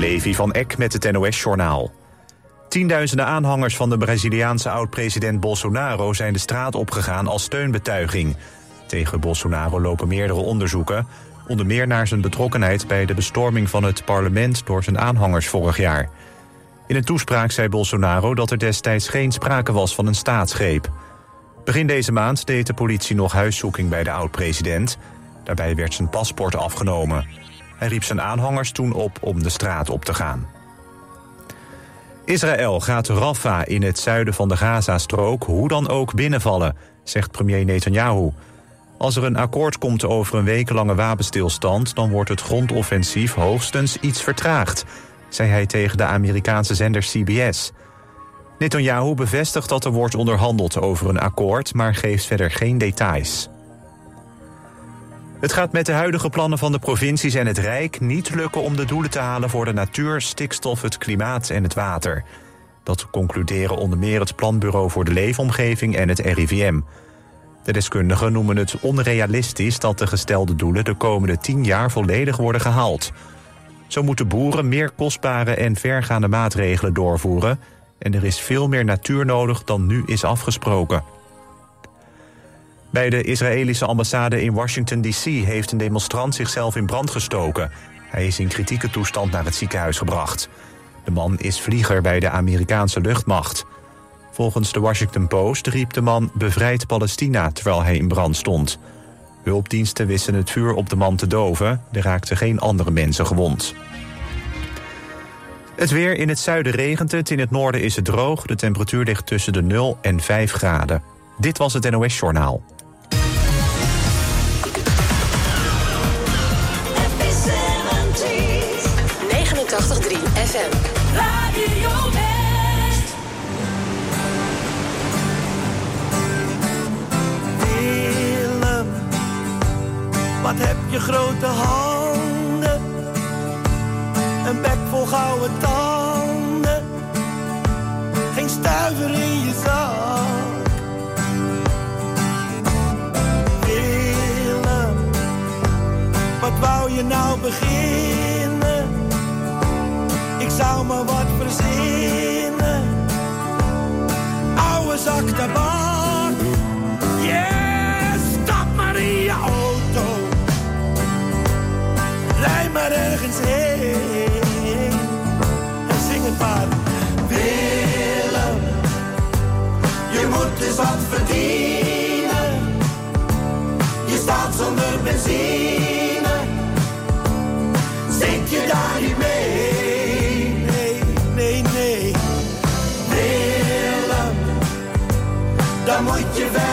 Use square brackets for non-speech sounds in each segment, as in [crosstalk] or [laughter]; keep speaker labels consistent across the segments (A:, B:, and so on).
A: Levi van Eck met het NOS-journaal. Tienduizenden aanhangers van de Braziliaanse oud-president Bolsonaro... zijn de straat opgegaan als steunbetuiging. Tegen Bolsonaro lopen meerdere onderzoeken... onder meer naar zijn betrokkenheid bij de bestorming van het parlement... door zijn aanhangers vorig jaar. In een toespraak zei Bolsonaro dat er destijds geen sprake was van een staatsgreep. Begin deze maand deed de politie nog huiszoeking bij de oud-president. Daarbij werd zijn paspoort afgenomen... Hij riep zijn aanhangers toen op om de straat op te gaan. Israël gaat Rafah in het zuiden van de Gazastrook hoe dan ook binnenvallen, zegt premier Netanyahu. Als er een akkoord komt over een wekenlange wapenstilstand... dan wordt het grondoffensief hoogstens iets vertraagd... zei hij tegen de Amerikaanse zender CBS. Netanyahu bevestigt dat er wordt onderhandeld over een akkoord... maar geeft verder geen details. Het gaat met de huidige plannen van de provincies en het Rijk niet lukken om de doelen te halen voor de natuur, stikstof, het klimaat en het water. Dat concluderen onder meer het Planbureau voor de Leefomgeving en het RIVM. De deskundigen noemen het onrealistisch dat de gestelde doelen de komende tien jaar volledig worden gehaald. Zo moeten boeren meer kostbare en vergaande maatregelen doorvoeren en er is veel meer natuur nodig dan nu is afgesproken. Bij de Israëlische ambassade in Washington D.C. heeft een demonstrant zichzelf in brand gestoken. Hij is in kritieke toestand naar het ziekenhuis gebracht. De man is vlieger bij de Amerikaanse luchtmacht. Volgens de Washington Post riep de man bevrijd Palestina terwijl hij in brand stond. Hulpdiensten wisten het vuur op de man te doven. Er raakten geen andere mensen gewond. Het weer in het zuiden regent het, in het noorden is het droog. De temperatuur ligt tussen de 0 en 5 graden. Dit was het NOS Journaal.
B: FM. Radio West.
C: Willem, wat heb je grote handen. Een bek vol gouden tanden. Geen stuiver in je zak. Willem, wat wou je nou beginnen? Zou maar wat verzinnen. Oude zak tabak, yeah, stap maar in je auto. Rij maar ergens heen en zing het maar. Willem, je moet eens wat verdienen. Je staat zonder benzine, dan moet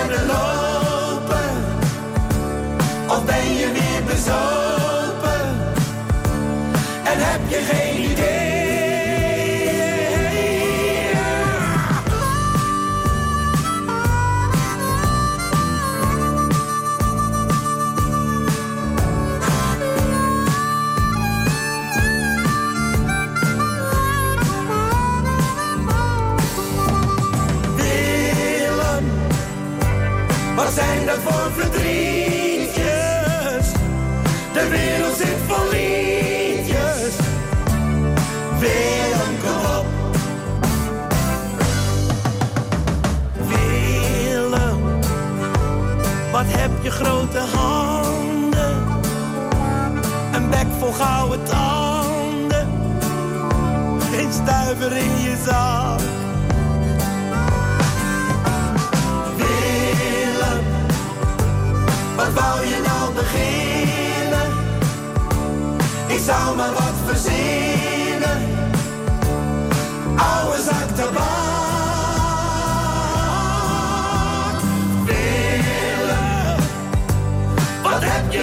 C: zou maar wat verzinnen.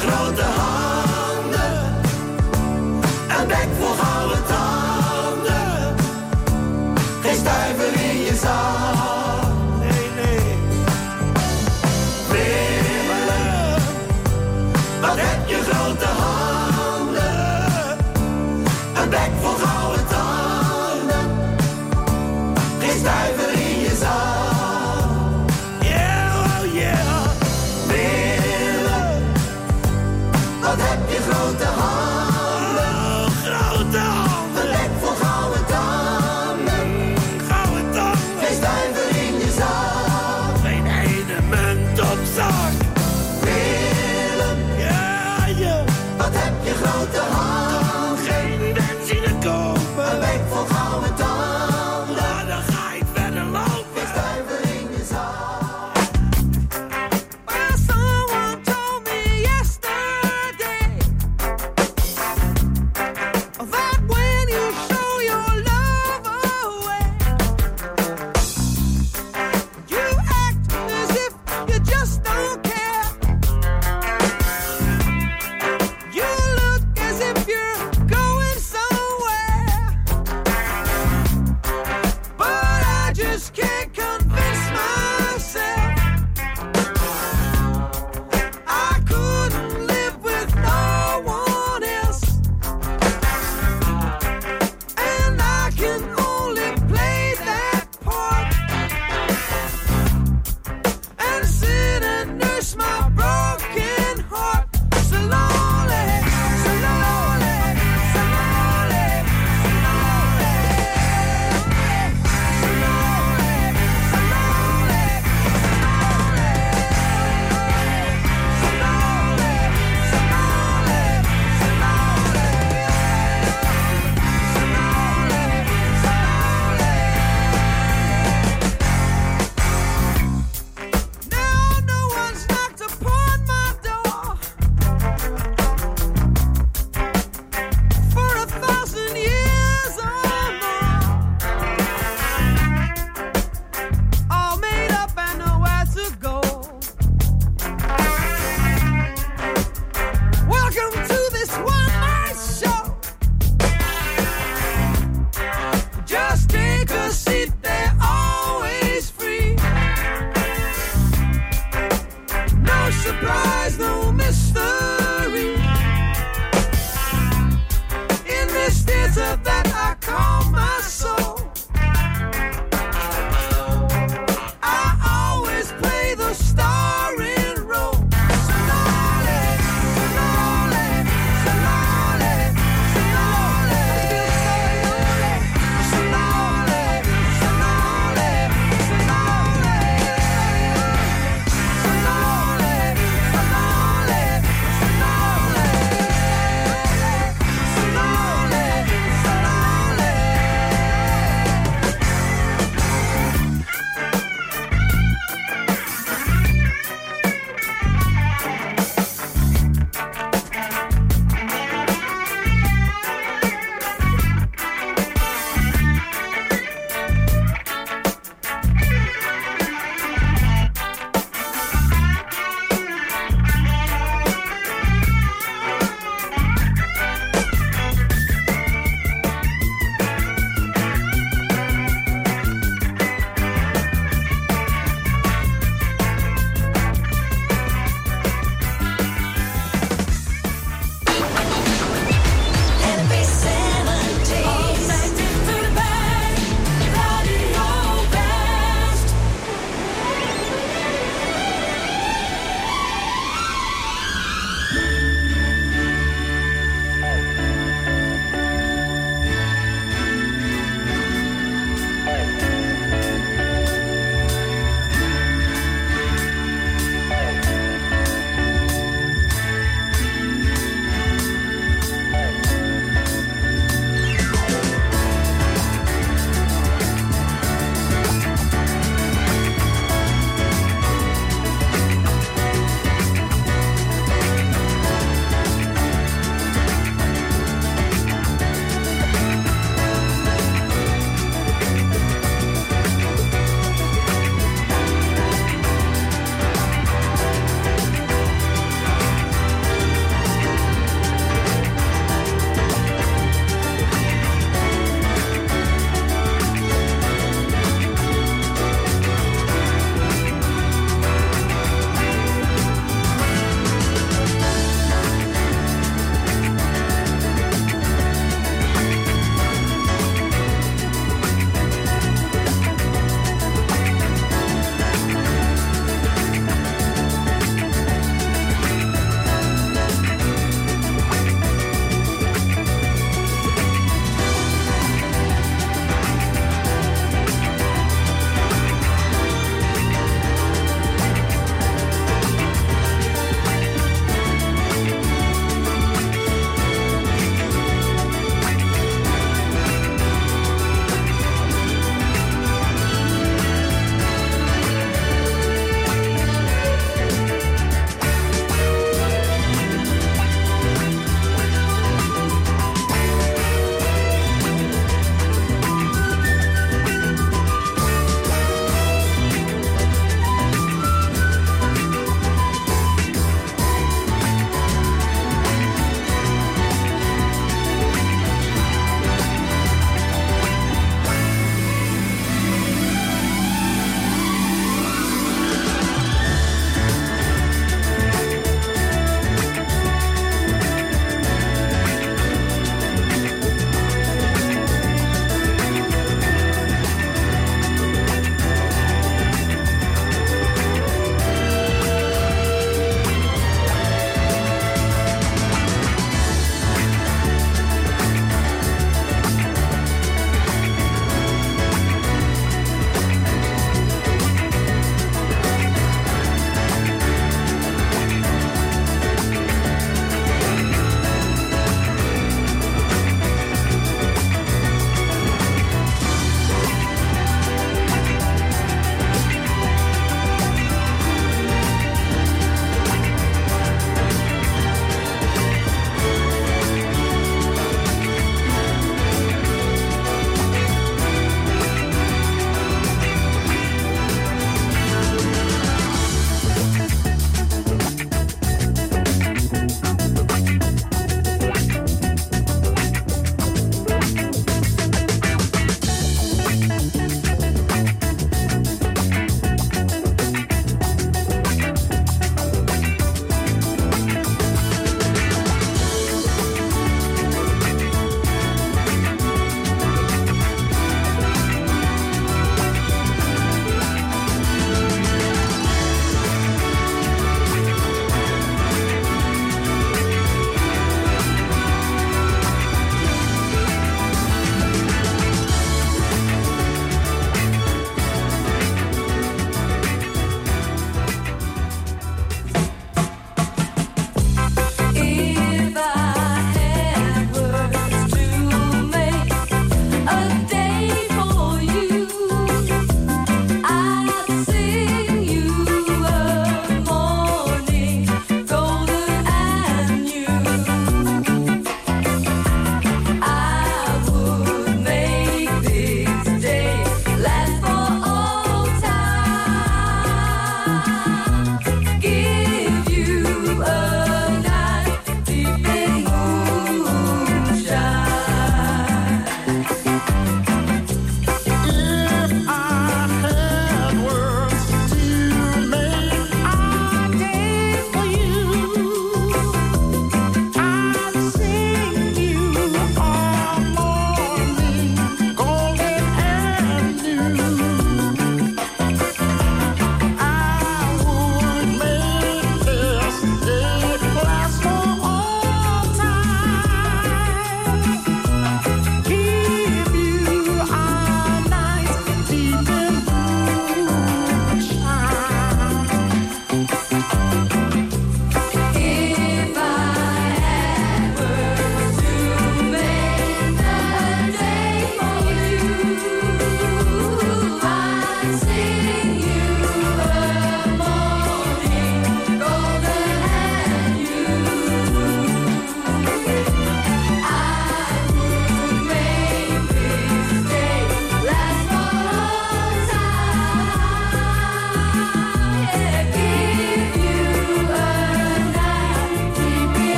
C: Grote handen?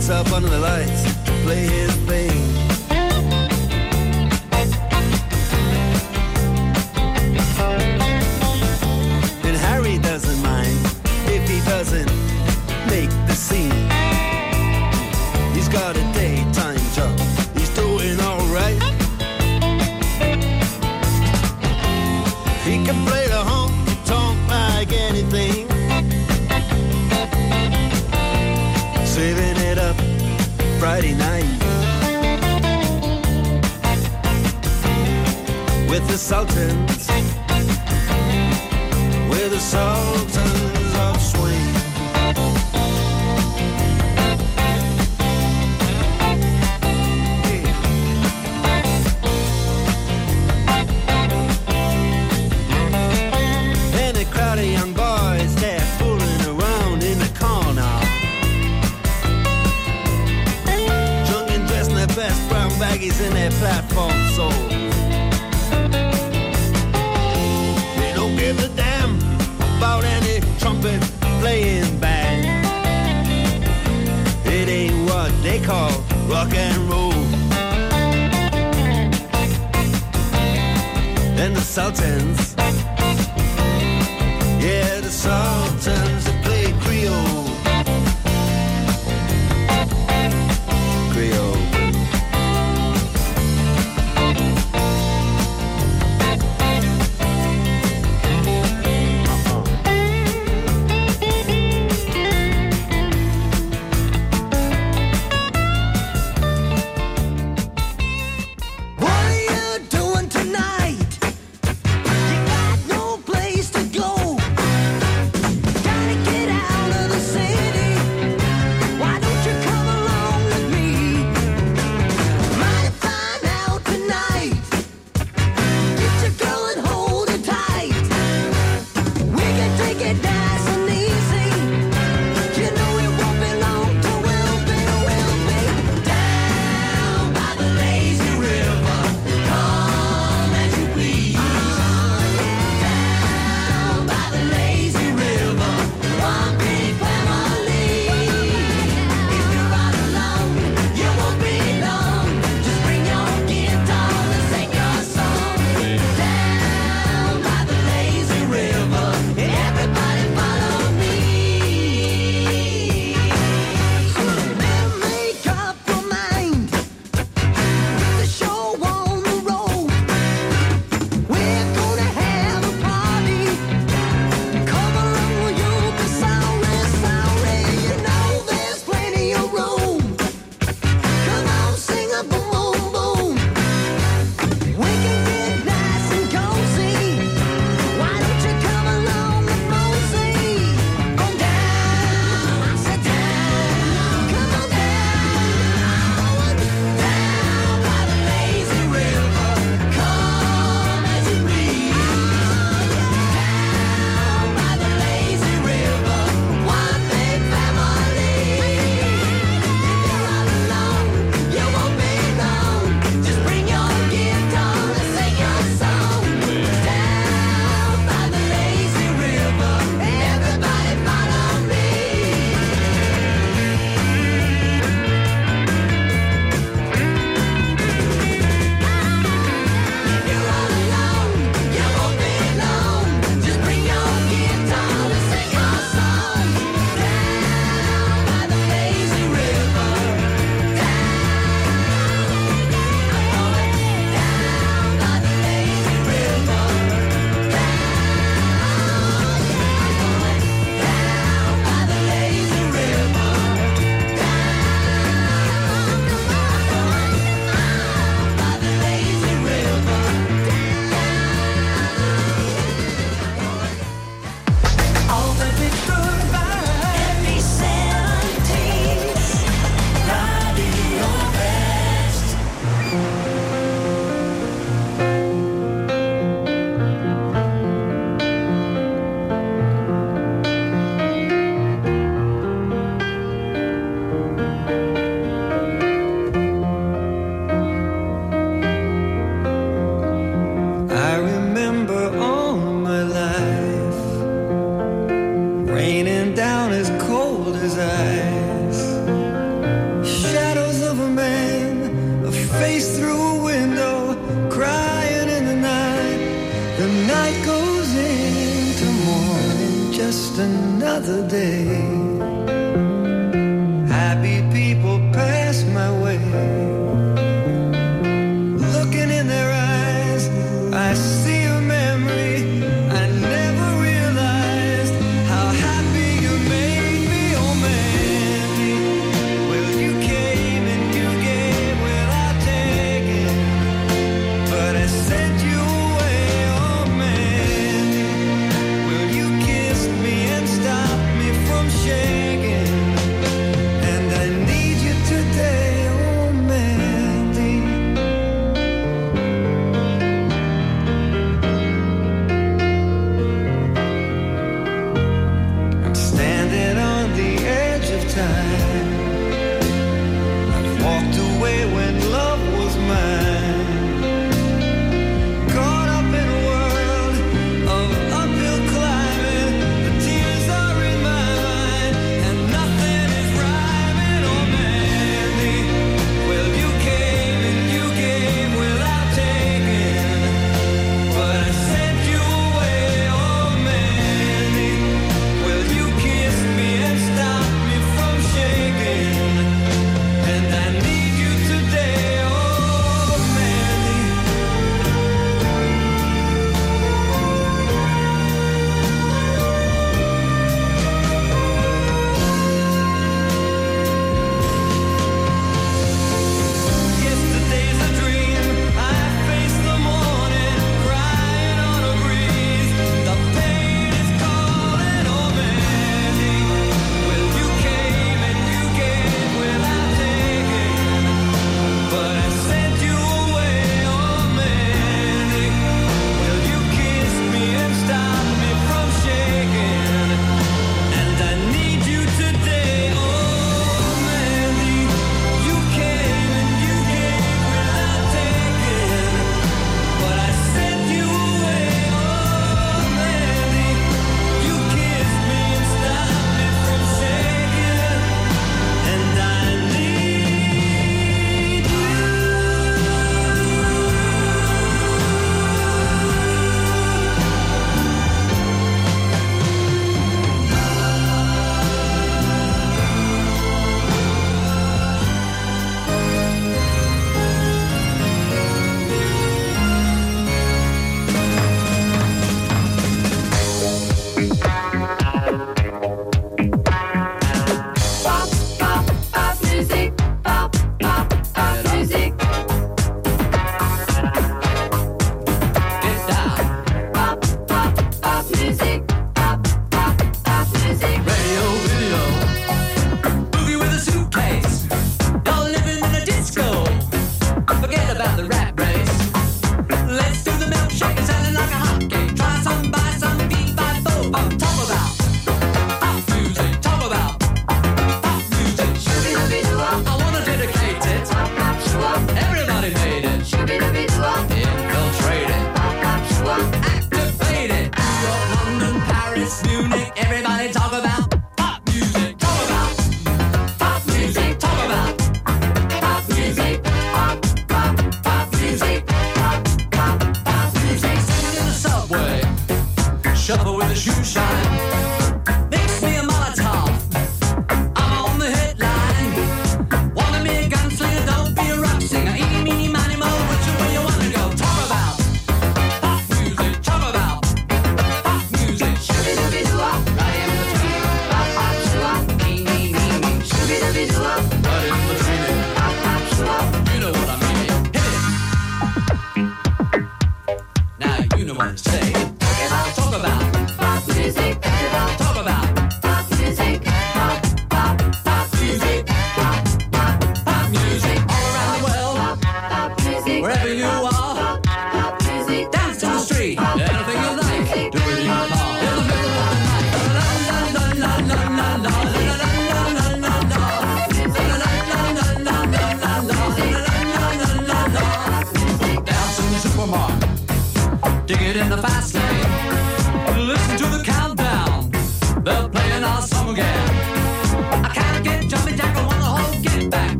C: gets up under the lights play his thing. Sultans. With the Sultans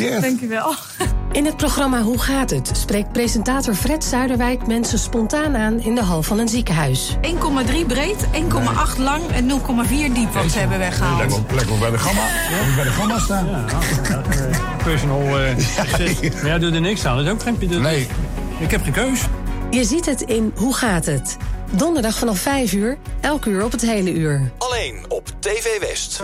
D: Gefeliciteerd.
E: dankjewel.
F: In het programma Hoe gaat het? spreekt presentator Fred Zuiderwijk mensen spontaan aan in de hal van een ziekenhuis.
E: 1,3 breed, 1,8 lang en 0,4 diep wat ze hebben weggehaald.
D: Lekker, lekker bij de gamma. Bij de gamma staan?
G: Personal eh [laughs] assistant. Maar jij doet er niks aan. Dat is ook geen... dat-
D: Nee.
G: Ik heb geen keus.
F: Je ziet het in Hoe gaat het? Donderdag vanaf 5 uur, elk uur op het hele uur.
H: Alleen op TV West.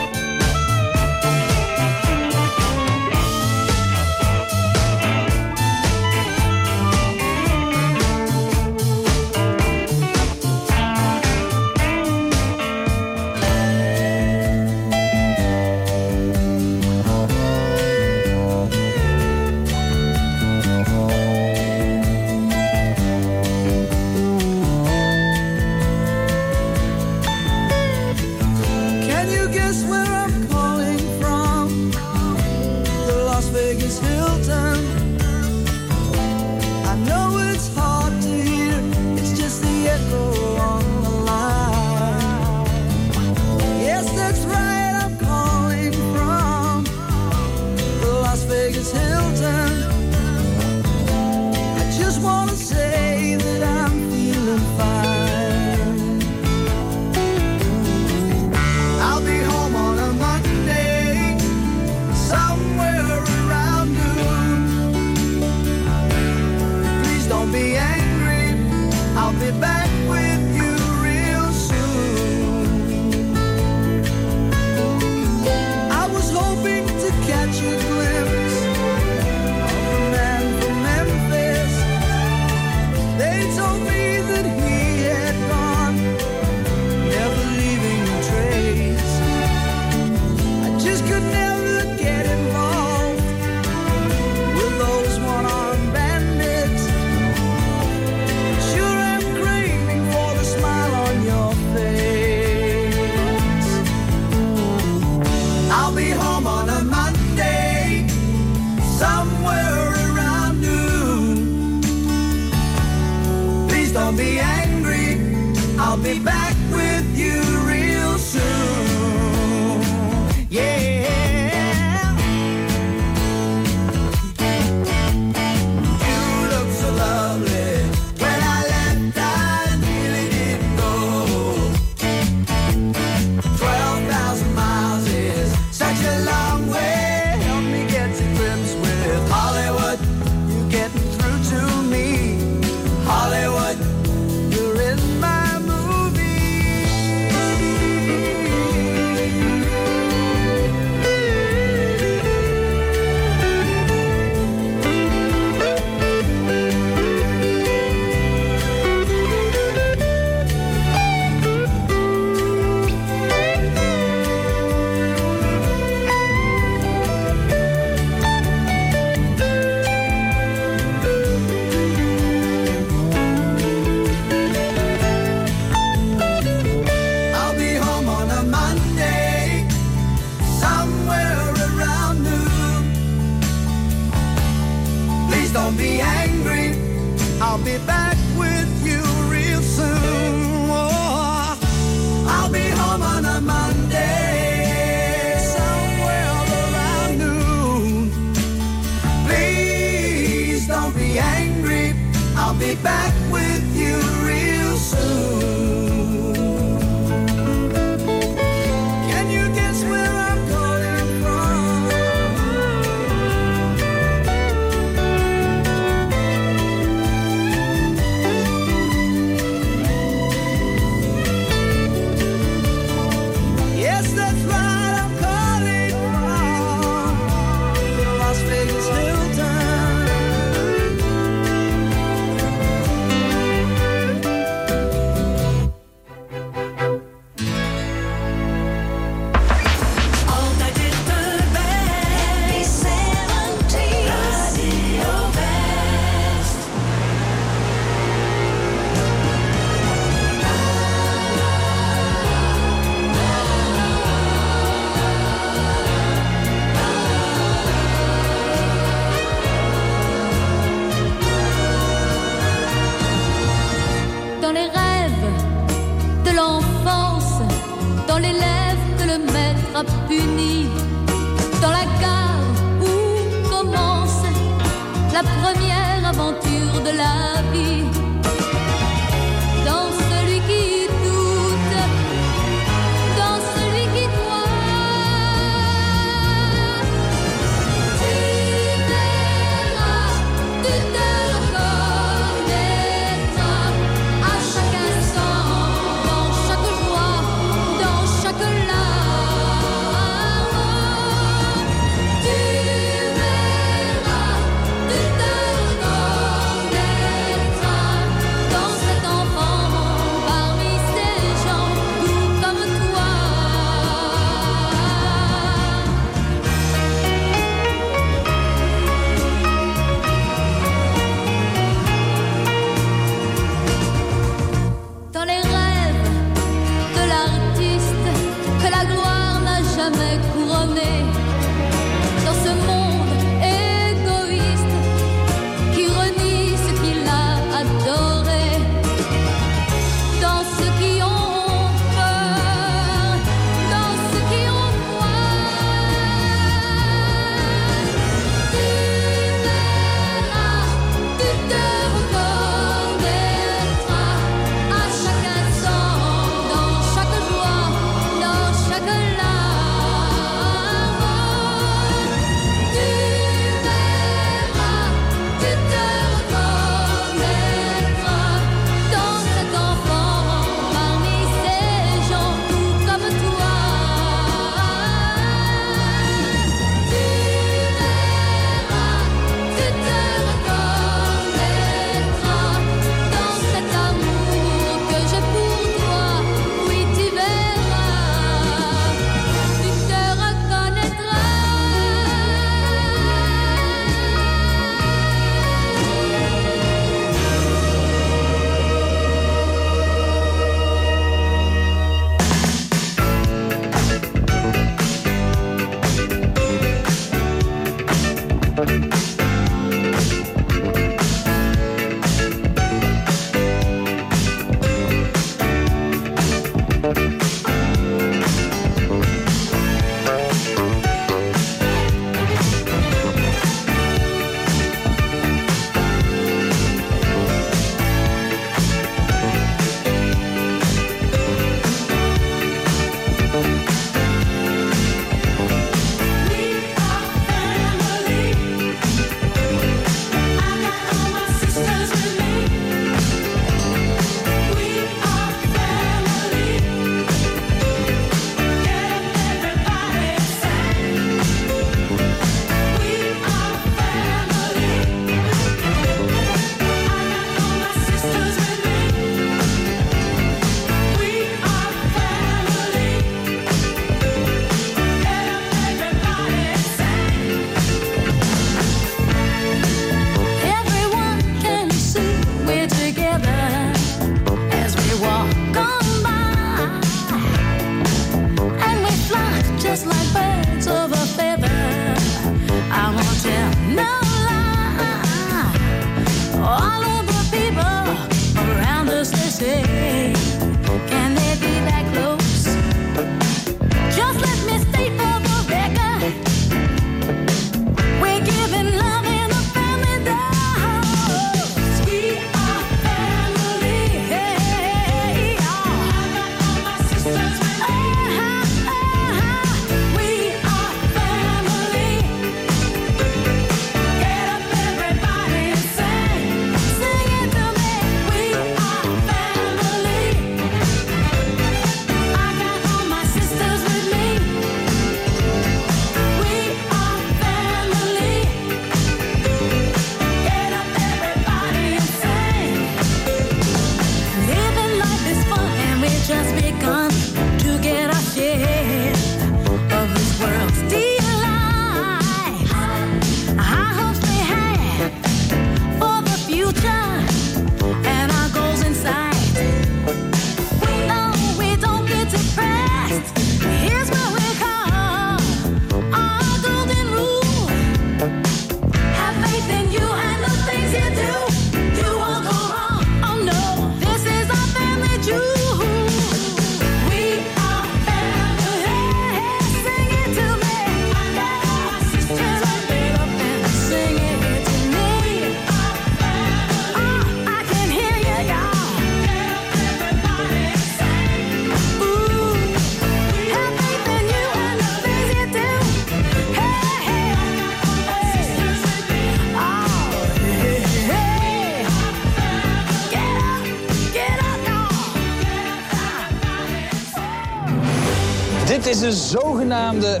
I: De
J: zogenaamde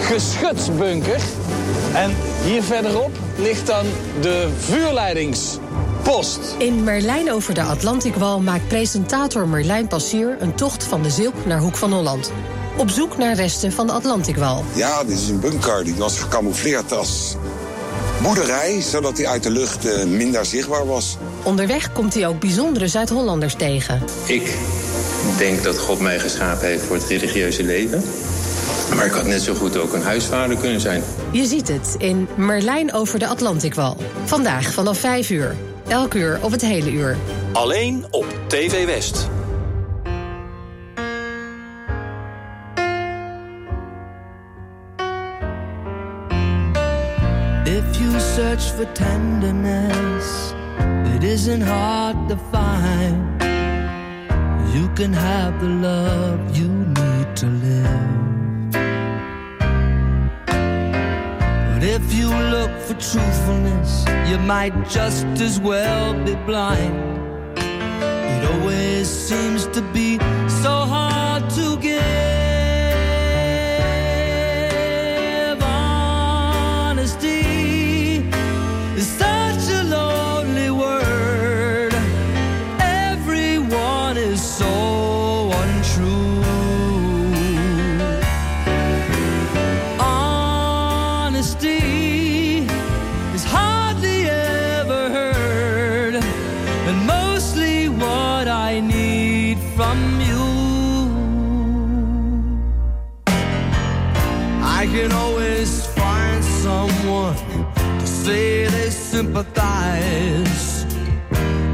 J: geschutsbunker. En hier verderop ligt dan de vuurleidingspost.
F: In Merlijn over de Atlantikwal maakt presentator Merlijn Passier een tocht van de Zilp naar Hoek van Holland. Op zoek naar resten van de Atlantikwal.
K: Ja, dit is een bunker. Die was gecamoufleerd als boerderij, zodat hij uit de lucht eh, minder zichtbaar was.
F: Onderweg komt hij ook bijzondere Zuid-Hollanders tegen.
L: Ik denk dat God mij geschapen heeft voor het religieuze leven. Maar ik had net zo goed ook een huisvader kunnen zijn.
F: Je ziet het in Merlijn over de Atlantikwal. Vandaag vanaf 5 uur. Elk uur op het hele uur.
M: Alleen op TV West.
N: If you search for tenderness, it isn't hard to find. You can have the love you need to live. But if you look for truthfulness, you might just as well be blind. It always seems to be so hard to give.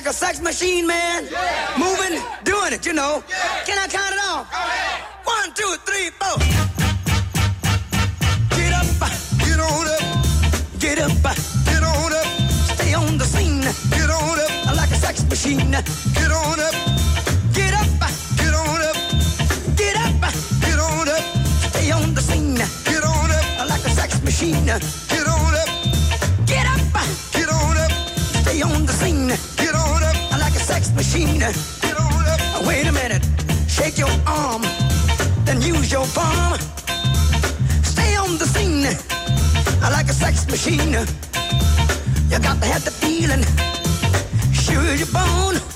O: like a sex machine, man. Yeah. Moving, doing it, you know. Yeah. machine. Wait a minute, shake your arm, then use your palm. Stay on the scene, like a sex machine. You got to have the feeling, sure you're born.